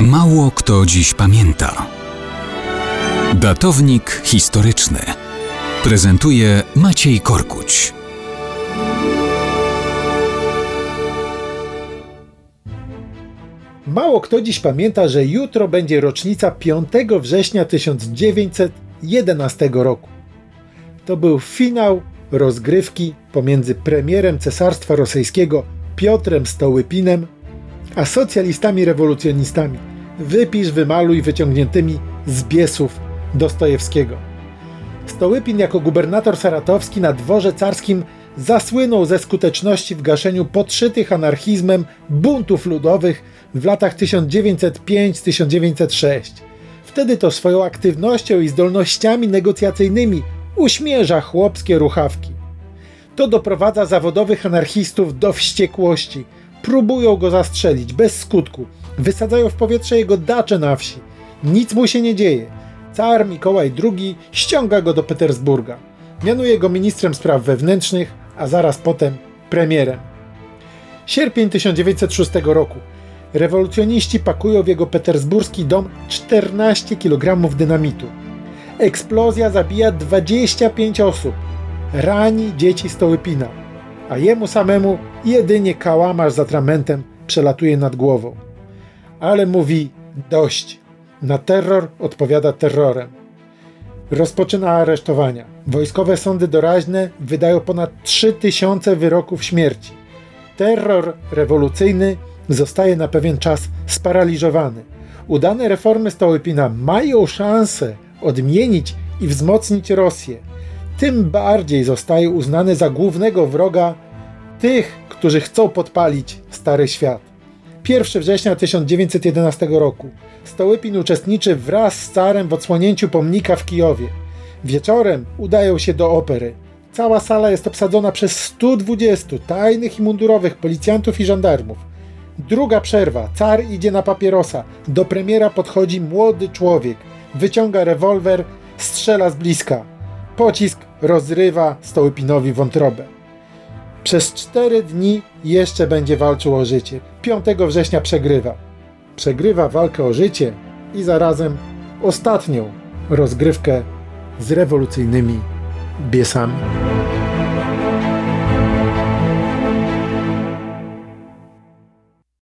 Mało kto dziś pamięta. Datownik historyczny prezentuje Maciej Korkuć. Mało kto dziś pamięta, że jutro będzie rocznica 5 września 1911 roku. To był finał rozgrywki pomiędzy premierem Cesarstwa Rosyjskiego Piotrem Stołypinem a socjalistami rewolucjonistami. Wypisz, wymaluj wyciągniętymi z biesów Dostojewskiego. Stołypin jako gubernator saratowski na dworze carskim zasłynął ze skuteczności w gaszeniu podszytych anarchizmem buntów ludowych w latach 1905-1906. Wtedy to swoją aktywnością i zdolnościami negocjacyjnymi uśmierza chłopskie ruchawki. To doprowadza zawodowych anarchistów do wściekłości. Próbują go zastrzelić bez skutku. Wysadzają w powietrze jego dacze na wsi. Nic mu się nie dzieje. Car Mikołaj II ściąga go do Petersburga. Mianuje go ministrem spraw wewnętrznych, a zaraz potem premierem. Sierpień 1906 roku. Rewolucjoniści pakują w jego petersburski dom 14 kg dynamitu. Eksplozja zabija 25 osób. Rani dzieci Stołypina, a jemu samemu jedynie kałamarz z atramentem przelatuje nad głową. Ale mówi dość. Na terror odpowiada terrorem. Rozpoczyna aresztowania. Wojskowe sądy doraźne wydają ponad 3000 wyroków śmierci. Terror rewolucyjny zostaje na pewien czas sparaliżowany. Udane reformy Stołypina mają szansę odmienić i wzmocnić Rosję. Tym bardziej zostaje uznany za głównego wroga tych, którzy chcą podpalić Stary Świat. 1 września 1911 roku Stołypin uczestniczy wraz z carem w odsłonięciu pomnika w Kijowie. Wieczorem udają się do opery. Cała sala jest obsadzona przez 120 tajnych i mundurowych policjantów i żandarmów. Druga przerwa. Car idzie na papierosa. Do premiera podchodzi młody człowiek. Wyciąga rewolwer, strzela z bliska. Pocisk rozrywa Stołypinowi wątrobę. Przez cztery dni jeszcze będzie walczył o życie. 5 września przegrywa. Przegrywa walkę o życie i zarazem ostatnią rozgrywkę z rewolucyjnymi biesami.